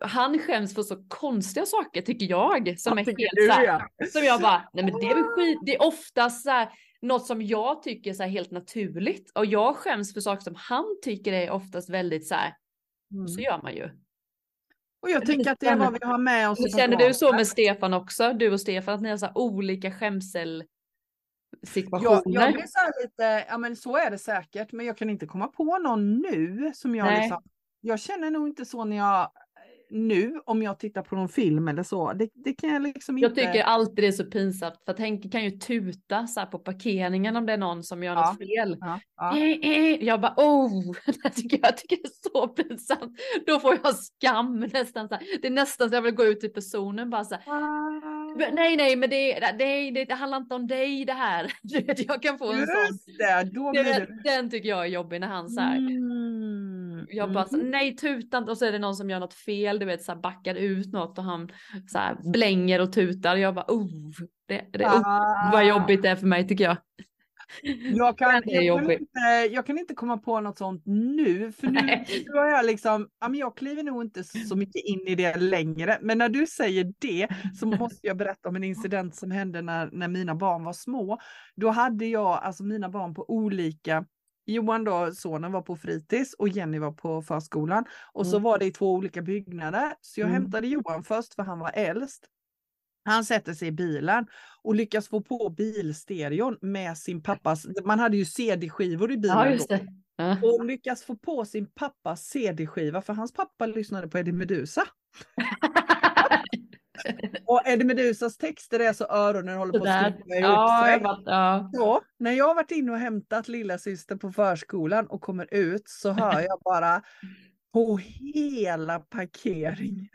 Han skäms för så konstiga saker tycker jag. Som är helt du, så här, ja. Som jag bara, nej men det är väl skit. Det är oftast så här, något som jag tycker är helt naturligt. Och jag skäms för saker som han tycker är oftast väldigt så här, mm. så gör man ju. Och jag tänker att det är vad vi har med oss. Känner du så med Stefan också? Du och Stefan, att ni har så olika skämsel situationer. Jag, jag blir så lite, ja men så är det säkert, men jag kan inte komma på någon nu som jag liksom, jag känner nog inte så när jag, nu om jag tittar på någon film eller så, det, det kan jag liksom inte. Jag tycker alltid det är så pinsamt för Henke kan ju tuta så här på parkeringen om det är någon som gör ja. något fel. Ja. Ja. Eh, eh. Jag bara oh, det tycker jag, jag tycker det är så pinsamt. Då får jag skam nästan. Så här. Det är nästan så jag vill gå ut till personen bara så här. Ah. Nej, nej, men det, det, det, det handlar inte om dig det här. Jag kan få en Just sån. Det, då blir det... Den tycker jag är jobbig när han så här. Mm. Jag bara så, mm. nej tutan och så är det någon som gör något fel, du vet så här backar ut något och han så här blänger och tutar. Jag bara oh, det, det, ah. vad jobbigt det är för mig tycker jag. Jag kan, jag, kan inte, jag kan inte komma på något sånt nu, för nu, nu har jag liksom, ja, men jag kliver nog inte så mycket in i det längre. Men när du säger det så måste jag berätta om en incident som hände när, när mina barn var små. Då hade jag alltså mina barn på olika Johan då, sonen var på fritids och Jenny var på förskolan. Och så mm. var det i två olika byggnader. Så jag mm. hämtade Johan först för han var äldst. Han sätter sig i bilen och lyckas få på bilstereon med sin pappas, man hade ju CD-skivor i bilen ja. Ja. Och lyckas få på sin pappas CD-skiva för hans pappa lyssnade på Eddie Meduza. och Eddie Medusas texter är så öronen håller på att skriva ihop ja, sig. Ja. Så, när jag har varit inne och hämtat lilla syster på förskolan och kommer ut så hör jag bara på hela parkeringen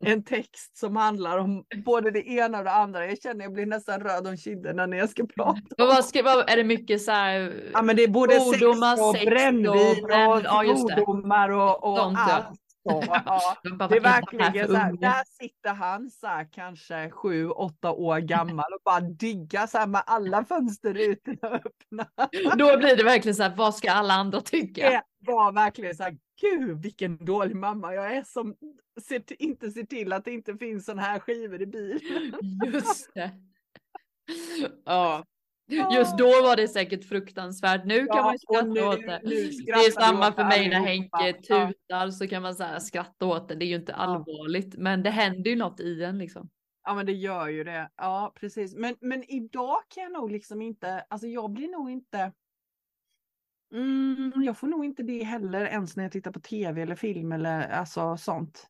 en text som handlar om både det ena och det andra. Jag känner jag blir nästan röd om kinderna när jag ska prata. Men vad ska, vad, är det mycket så här? Ja men det är både sex och brännvin och, och ja, svordomar och, och allt. Ja. Det är verkligen så här, där sitter han så här, kanske sju, åtta år gammal och bara diggar så här med alla fönsterrutorna öppna. Då blir det verkligen så här, vad ska alla andra tycka? Det var verkligen så här, gud vilken dålig mamma jag är som ser, inte ser till att det inte finns sådana här skivor i bilen. Just det. Ja, Just då var det säkert fruktansvärt. Nu ja, kan man skratta åt det. Det är samma för mig när Henke tutar så kan man så skratta åt det. Det är ju inte allvarligt, men det händer ju något i en liksom. Ja, men det gör ju det. Ja, precis. Men, men idag kan jag nog liksom inte, alltså jag blir nog inte Mm, jag får nog inte det heller ens när jag tittar på tv eller film eller alltså sånt.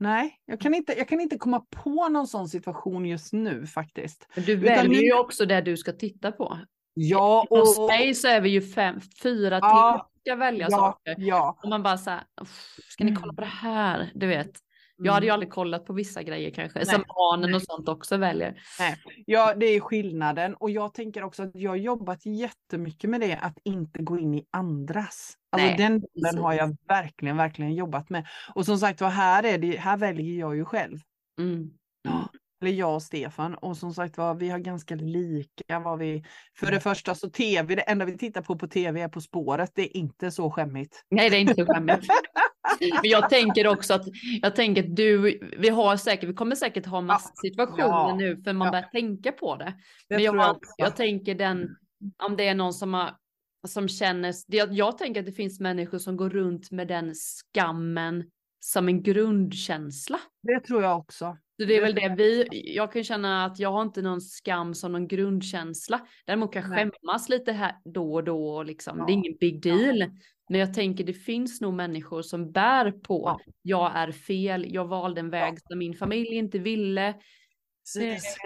Nej, jag kan, inte, jag kan inte komma på någon sån situation just nu faktiskt. du väljer ju också det du ska titta på. Ja, och... Mig så är vi ju fem, fyra ja, till ska välja ja, saker. Ja. Och man bara så här, ska ni kolla på det här? Du vet. Jag hade ju mm. aldrig kollat på vissa grejer kanske, Nej. som barnen och sånt också väljer. Nej. Ja, det är skillnaden och jag tänker också att jag har jobbat jättemycket med det, att inte gå in i andras. Alltså Nej, den delen har jag verkligen, verkligen jobbat med. Och som sagt var, här, är det, här väljer jag ju själv. Mm. Ja. Eller jag och Stefan. Och som sagt var, vi har ganska lika vad vi... För det mm. första så tv, det enda vi tittar på på tv är På spåret. Det är inte så skämmigt. Nej, det är inte så skämmigt. Men jag tänker också att jag tänker att du, vi har säkert, vi kommer säkert ha massa situationer ja, nu för man ja. börjar tänka på det. det Men jag, jag, jag, tänker den, om det är någon som har som känner, jag, jag tänker att det finns människor som går runt med den skammen som en grundkänsla. Det tror jag också. Det är väl det vi, jag kan känna att jag har inte någon skam som någon grundkänsla. Däremot kan jag skämmas lite här då och då liksom. Ja. Det är ingen big deal. Ja. Men jag tänker det finns nog människor som bär på, ja. jag är fel, jag valde en väg som min familj inte ville.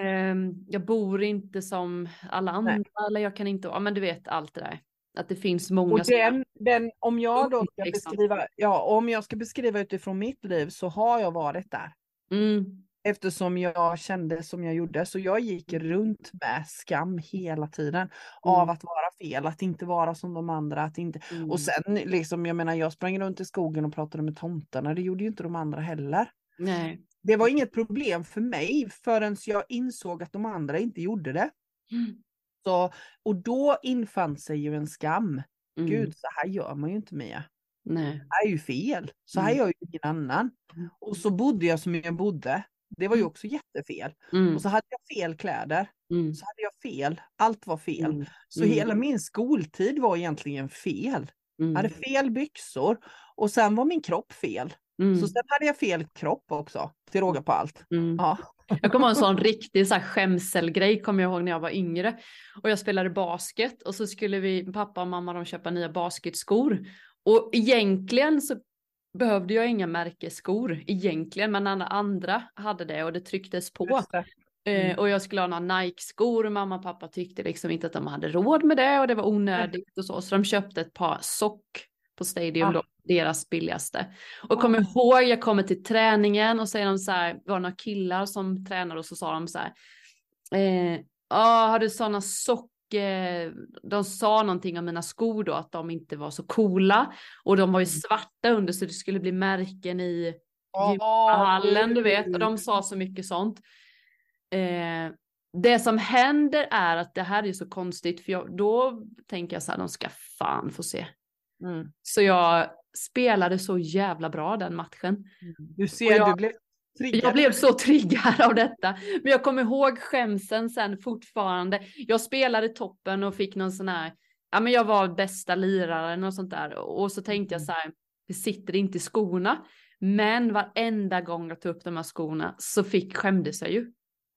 Eh, jag bor inte som alla andra Nej. eller jag kan inte, ja men du vet allt det där. Att det finns många. Och den, den, om jag då ska liksom. beskriva, ja om jag ska beskriva utifrån mitt liv så har jag varit där. Mm. Eftersom jag kände som jag gjorde. Så jag gick runt med skam hela tiden. Mm. Av att vara fel, att inte vara som de andra. Att inte... Mm. Och sen liksom, jag menar jag sprang runt i skogen och pratade med tomtarna. Det gjorde ju inte de andra heller. Nej. Det var inget problem för mig förrän jag insåg att de andra inte gjorde det. Mm. Så, och då infann sig ju en skam. Mm. Gud, så här gör man ju inte Mia. Nej. Det här är ju fel. Så här mm. gör ju ingen annan. Mm. Och så bodde jag som jag bodde. Det var ju mm. också jättefel. Mm. Och så hade jag fel kläder. Mm. Så hade jag fel. Allt var fel. Mm. Så hela min skoltid var egentligen fel. Jag hade fel byxor. Och sen var min kropp fel. Så sen hade jag fel kropp också. Till råga på allt. Ja. Jag kommer ihåg en sån riktig så här skämselgrej kommer jag ihåg när jag var yngre. Och jag spelade basket och så skulle vi, pappa och mamma de köpa nya basketskor. Och egentligen så behövde jag inga märkesskor egentligen, men alla andra hade det och det trycktes på. Det. Eh, mm. och jag skulle ha några Nike-skor och mamma och pappa tyckte liksom inte att de hade råd med det och det var onödigt och så. Så de köpte ett par sock på Stadium, ah. då, deras billigaste. Och ah. kommer ihåg, jag kommer till träningen och säger de så här, var några killar som tränade och så sa de så här, eh, ah, har du sådana sock de sa någonting om mina skor då, att de inte var så coola. Och de var ju mm. svarta under så det skulle bli märken i gympahallen, du vet. Och de sa så mycket sånt. Eh, det som händer är att det här är så konstigt, för jag, då tänker jag så här, de ska fan få se. Mm. Så jag spelade så jävla bra den matchen. Mm. Du ser, jag, du blev triggad. Jag blev så triggad av detta. Men jag kommer ihåg skämsen sen fortfarande. Jag spelade toppen och fick någon sån här, ja men jag var bästa liraren och sånt där. Och så tänkte jag mm. så här, det sitter inte i skorna. Men varenda gång jag tog upp de här skorna så fick, skämdes jag ju.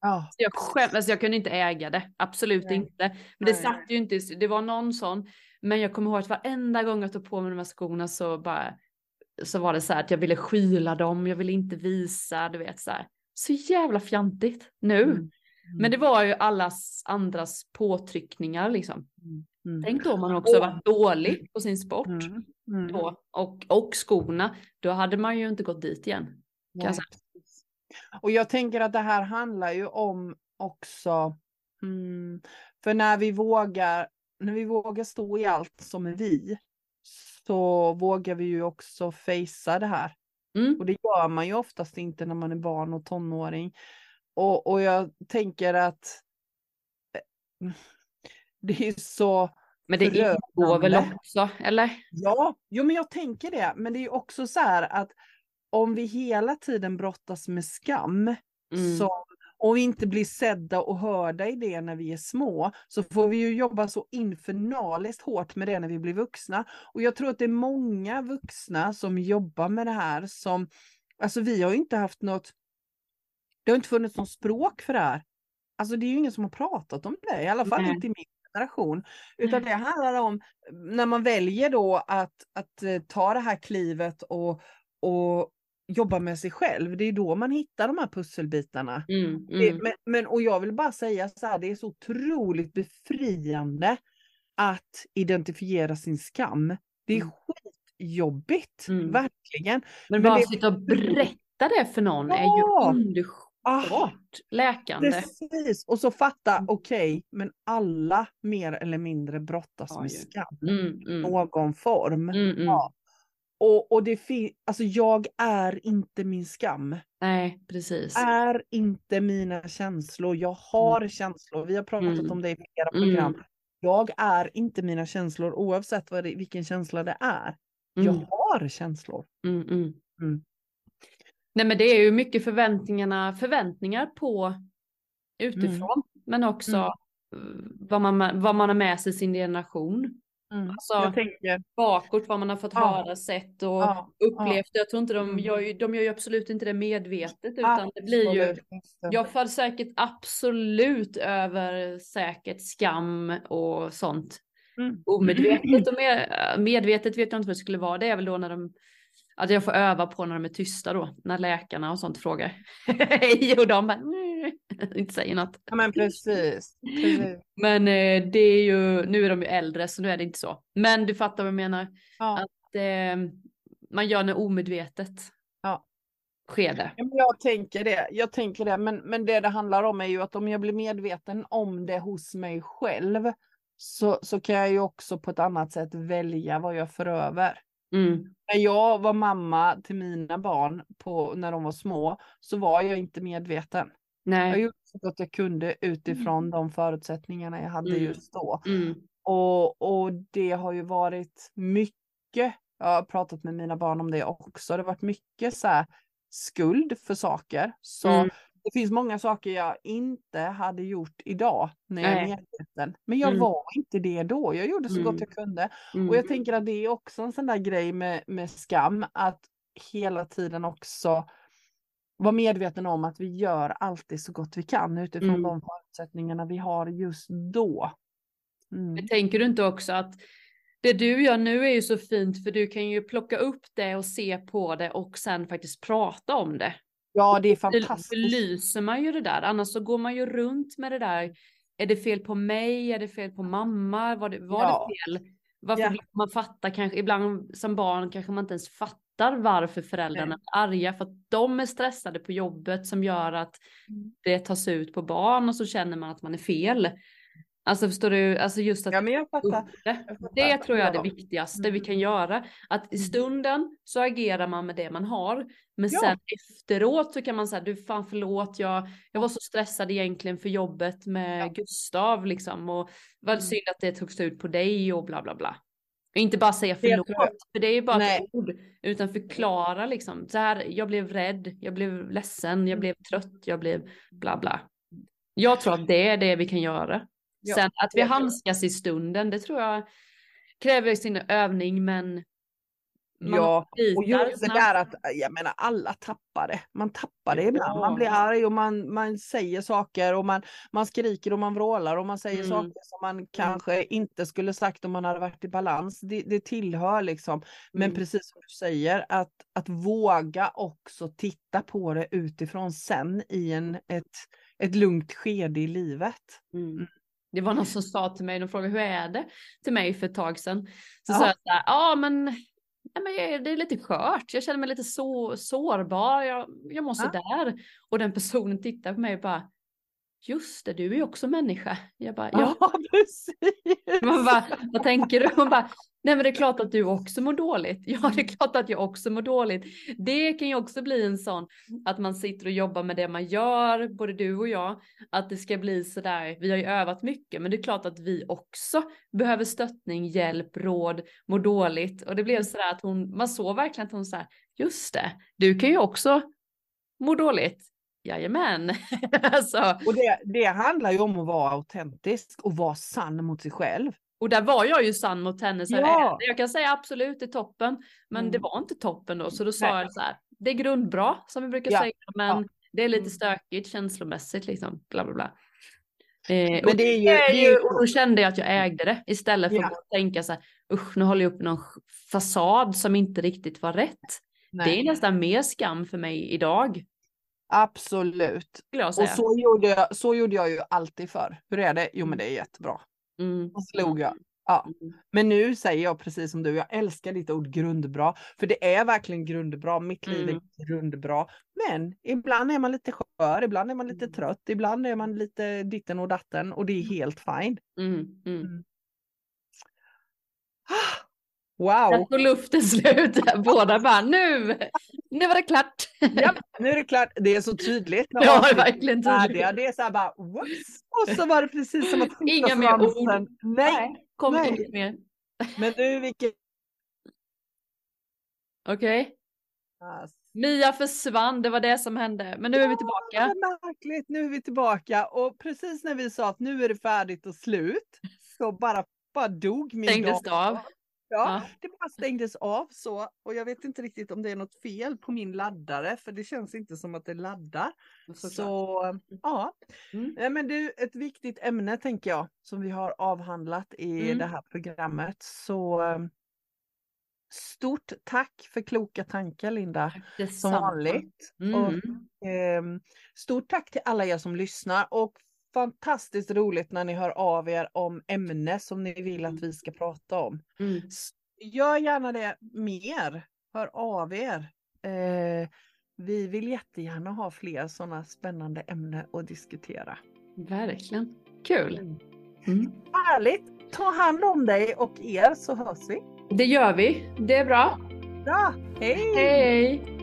Oh. Jag, skäm, alltså jag kunde inte äga det, absolut Nej. inte. Men det Nej. satt ju inte, det var någon sån. Men jag kommer ihåg att varenda gång jag tog på mig de här skorna så bara, så var det så här att jag ville skyla dem, jag ville inte visa, du vet så här. Så jävla fjantigt nu. Mm. Mm. Men det var ju allas andras påtryckningar liksom. Mm. mm. Tänk då om man också varit dålig på sin sport. Mm. mm. Då, och, och skorna, då hade man ju inte gått dit igen. Jag säga. Och jag tänker att det här handlar ju om också, mm, för när vi vågar, när vi vågar stå i allt som är vi, så vågar vi ju också fejsa det här. Mm. Och det gör man ju oftast inte när man är barn och tonåring. Och, och jag tänker att eh, det är så men det ingår väl också, eller? Ja, jo men jag tänker det. Men det är också så här att om vi hela tiden brottas med skam, mm. som, vi inte blir sedda och hörda i det när vi är små, så får vi ju jobba så infernaliskt hårt med det när vi blir vuxna. Och jag tror att det är många vuxna som jobbar med det här som, alltså vi har ju inte haft något, det har inte funnits något språk för det här. Alltså det är ju ingen som har pratat om det, i alla fall Nej. inte i min generation. Utan det handlar om när man väljer då att, att eh, ta det här klivet och, och, jobba med sig själv. Det är då man hittar de här pusselbitarna. Mm, mm. Det, men, men, och jag vill bara säga så här, det är så otroligt befriande att identifiera sin skam. Det är mm. skitjobbigt, mm. verkligen. Men, men bara det... sitta och berätta det för någon ja. är ju underbart ah, läkande. Precis, och så fatta, mm. okej, okay, men alla mer eller mindre brottas ja, med skam. Mm, mm. Någon form. Ja. Och, och det alltså jag är inte min skam. Nej, precis. Är inte mina känslor. Jag har mm. känslor. Vi har pratat mm. om det i flera program. Mm. Jag är inte mina känslor oavsett vad det, vilken känsla det är. Jag mm. har känslor. Mm, mm. Nej men det är ju mycket förväntningarna, förväntningar på utifrån. Men också vad, man, vad man har med sig sin generation. Mm, alltså, jag tänker... bakåt vad man har fått ja. höra, sett och ja, upplevt. Ja. Jag tror inte de mm. gör, ju, de gör ju absolut inte det medvetet utan det blir ju, jag fall säkert absolut över säkert skam och sånt. Mm. Omedvetet och med, medvetet vet jag inte vad det skulle vara. Det är väl då när de att jag får öva på när de är tysta då, när läkarna och sånt frågar. Hej och de bara, inte säger något. Ja men precis. precis. Men eh, det är ju, nu är de ju äldre så nu är det inte så. Men du fattar vad jag menar. Ja. Att eh, man gör det omedvetet. Ja. Sker det. Ja, jag tänker det, jag tänker det. Men, men det det handlar om är ju att om jag blir medveten om det hos mig själv så, så kan jag ju också på ett annat sätt välja vad jag för över. Mm. När jag var mamma till mina barn på, när de var små så var jag inte medveten. Nej. Jag gjorde så gott jag kunde utifrån mm. de förutsättningarna jag hade mm. just då. Mm. Och, och det har ju varit mycket, jag har pratat med mina barn om det också, det har varit mycket så här, skuld för saker. Så mm. Det finns många saker jag inte hade gjort idag när jag är medveten. Men jag mm. var inte det då. Jag gjorde så mm. gott jag kunde. Mm. Och jag tänker att det är också en sån där grej med, med skam, att hela tiden också vara medveten om att vi gör alltid så gott vi kan utifrån mm. de förutsättningarna vi har just då. Mm. Tänker du inte också att det du gör nu är ju så fint för du kan ju plocka upp det och se på det och sen faktiskt prata om det. Ja, det är fantastiskt. Belyser man ju det där, annars så går man ju runt med det där. Är det fel på mig? Är det fel på mamma? Var det, var ja. det fel? Varför ja. man fattar kanske, ibland som barn kanske man inte ens fattar varför föräldrarna är arga för att de är stressade på jobbet som gör att mm. det tas ut på barn och så känner man att man är fel. Alltså förstår du, alltså just att ja, men jag fattar. Det, jag fattar. det tror jag är det viktigaste mm. vi kan göra. Att i mm. stunden så agerar man med det man har. Men ja. sen efteråt så kan man säga, du fan förlåt, jag, jag var så stressad egentligen för jobbet med ja. Gustav liksom. Och vad mm. synd att det togs ut på dig och bla bla bla. Och inte bara säga förlåt, för det är ju bara Nej. ett ord. Utan förklara liksom, så här, jag blev rädd, jag blev ledsen, jag blev trött, jag blev bla bla. Jag tror att det är det vi kan göra. Ja, Sen att vi handskas i stunden, det tror jag kräver sin övning, men Ja, och just det där att, jag menar alla tappar det. Man tappar det ibland. Man blir arg och man, man säger saker och man, man skriker och man vrålar och man säger mm. saker som man mm. kanske inte skulle sagt om man hade varit i balans. Det, det tillhör liksom. Men mm. precis som du säger, att, att våga också titta på det utifrån sen i en, ett, ett lugnt skede i livet. Mm. mm. Det var någon som sa till mig, de frågade hur är det till mig för ett tag sedan. Så ja. sa jag så här, ja men, ja, men det är lite skört, jag känner mig lite så, sårbar, jag, jag mår ja. sådär. Och den personen tittar på mig och bara, just det, du är ju också människa. Jag bara, ja, ja precis. Man bara, vad tänker du? Hon bara, nej men det är klart att du också mår dåligt. Ja, det är klart att jag också mår dåligt. Det kan ju också bli en sån att man sitter och jobbar med det man gör, både du och jag, att det ska bli så där. Vi har ju övat mycket, men det är klart att vi också behöver stöttning, hjälp, råd, mår dåligt. Och det blev så där att hon, man såg verkligen att hon sa, just det, du kan ju också må dåligt. Jajamän. alltså. Och det, det handlar ju om att vara autentisk och vara sann mot sig själv. Och där var jag ju sann mot henne. Så ja. Jag kan säga absolut det är toppen, men mm. det var inte toppen då. Så då sa Nej. jag så här, det är grundbra som vi brukar ja. säga, men ja. det är lite mm. stökigt känslomässigt liksom. Bla bla bla. Eh, men det är ju, det är ju, och då kände jag att jag ägde det istället för ja. att tänka så här, usch nu håller jag upp någon fasad som inte riktigt var rätt. Nej. Det är nästan mer skam för mig idag Absolut. Och så gjorde, jag, så gjorde jag ju alltid för. Hur är det? Jo men det är jättebra. Mm. Och slog jag. Ja. Mm. Men nu säger jag precis som du, jag älskar ditt ord grundbra. För det är verkligen grundbra, mitt liv mm. är grundbra. Men ibland är man lite skör, ibland är man lite mm. trött, ibland är man lite ditten och datten och det är mm. helt fine. Mm. Mm. Wow! Där tog luften slut. Båda bara nu, nu var det klart. Ja, nu är det klart. Det är så tydligt. Ja, det är verkligen tydligt. Ja, det är så här bara whoops. Och så var det precis som att Inga mer ord. Nej, kom nej. inget mer. Men nu vilket... Okej. Okay. Alltså. Mia försvann, det var det som hände. Men nu är vi tillbaka. Ja, märkligt, nu är vi tillbaka. Och precis när vi sa att nu är det färdigt och slut så bara, bara dog min Stängdes det av. Ja, det bara stängdes av så och jag vet inte riktigt om det är något fel på min laddare för det känns inte som att det laddar. Så, så ja, mm. men det är ett viktigt ämne tänker jag som vi har avhandlat i mm. det här programmet. Så Stort tack för kloka tankar Linda, som vanligt. Mm. Och, eh, stort tack till alla er som lyssnar och fantastiskt roligt när ni hör av er om ämne som ni vill att mm. vi ska prata om. Mm. Gör gärna det mer. Hör av er. Eh, vi vill jättegärna ha fler sådana spännande ämnen att diskutera. Verkligen. Kul. Mm. mm. Härligt. Ta hand om dig och er så hörs vi. Det gör vi. Det är bra. Bra. Hej. Hej.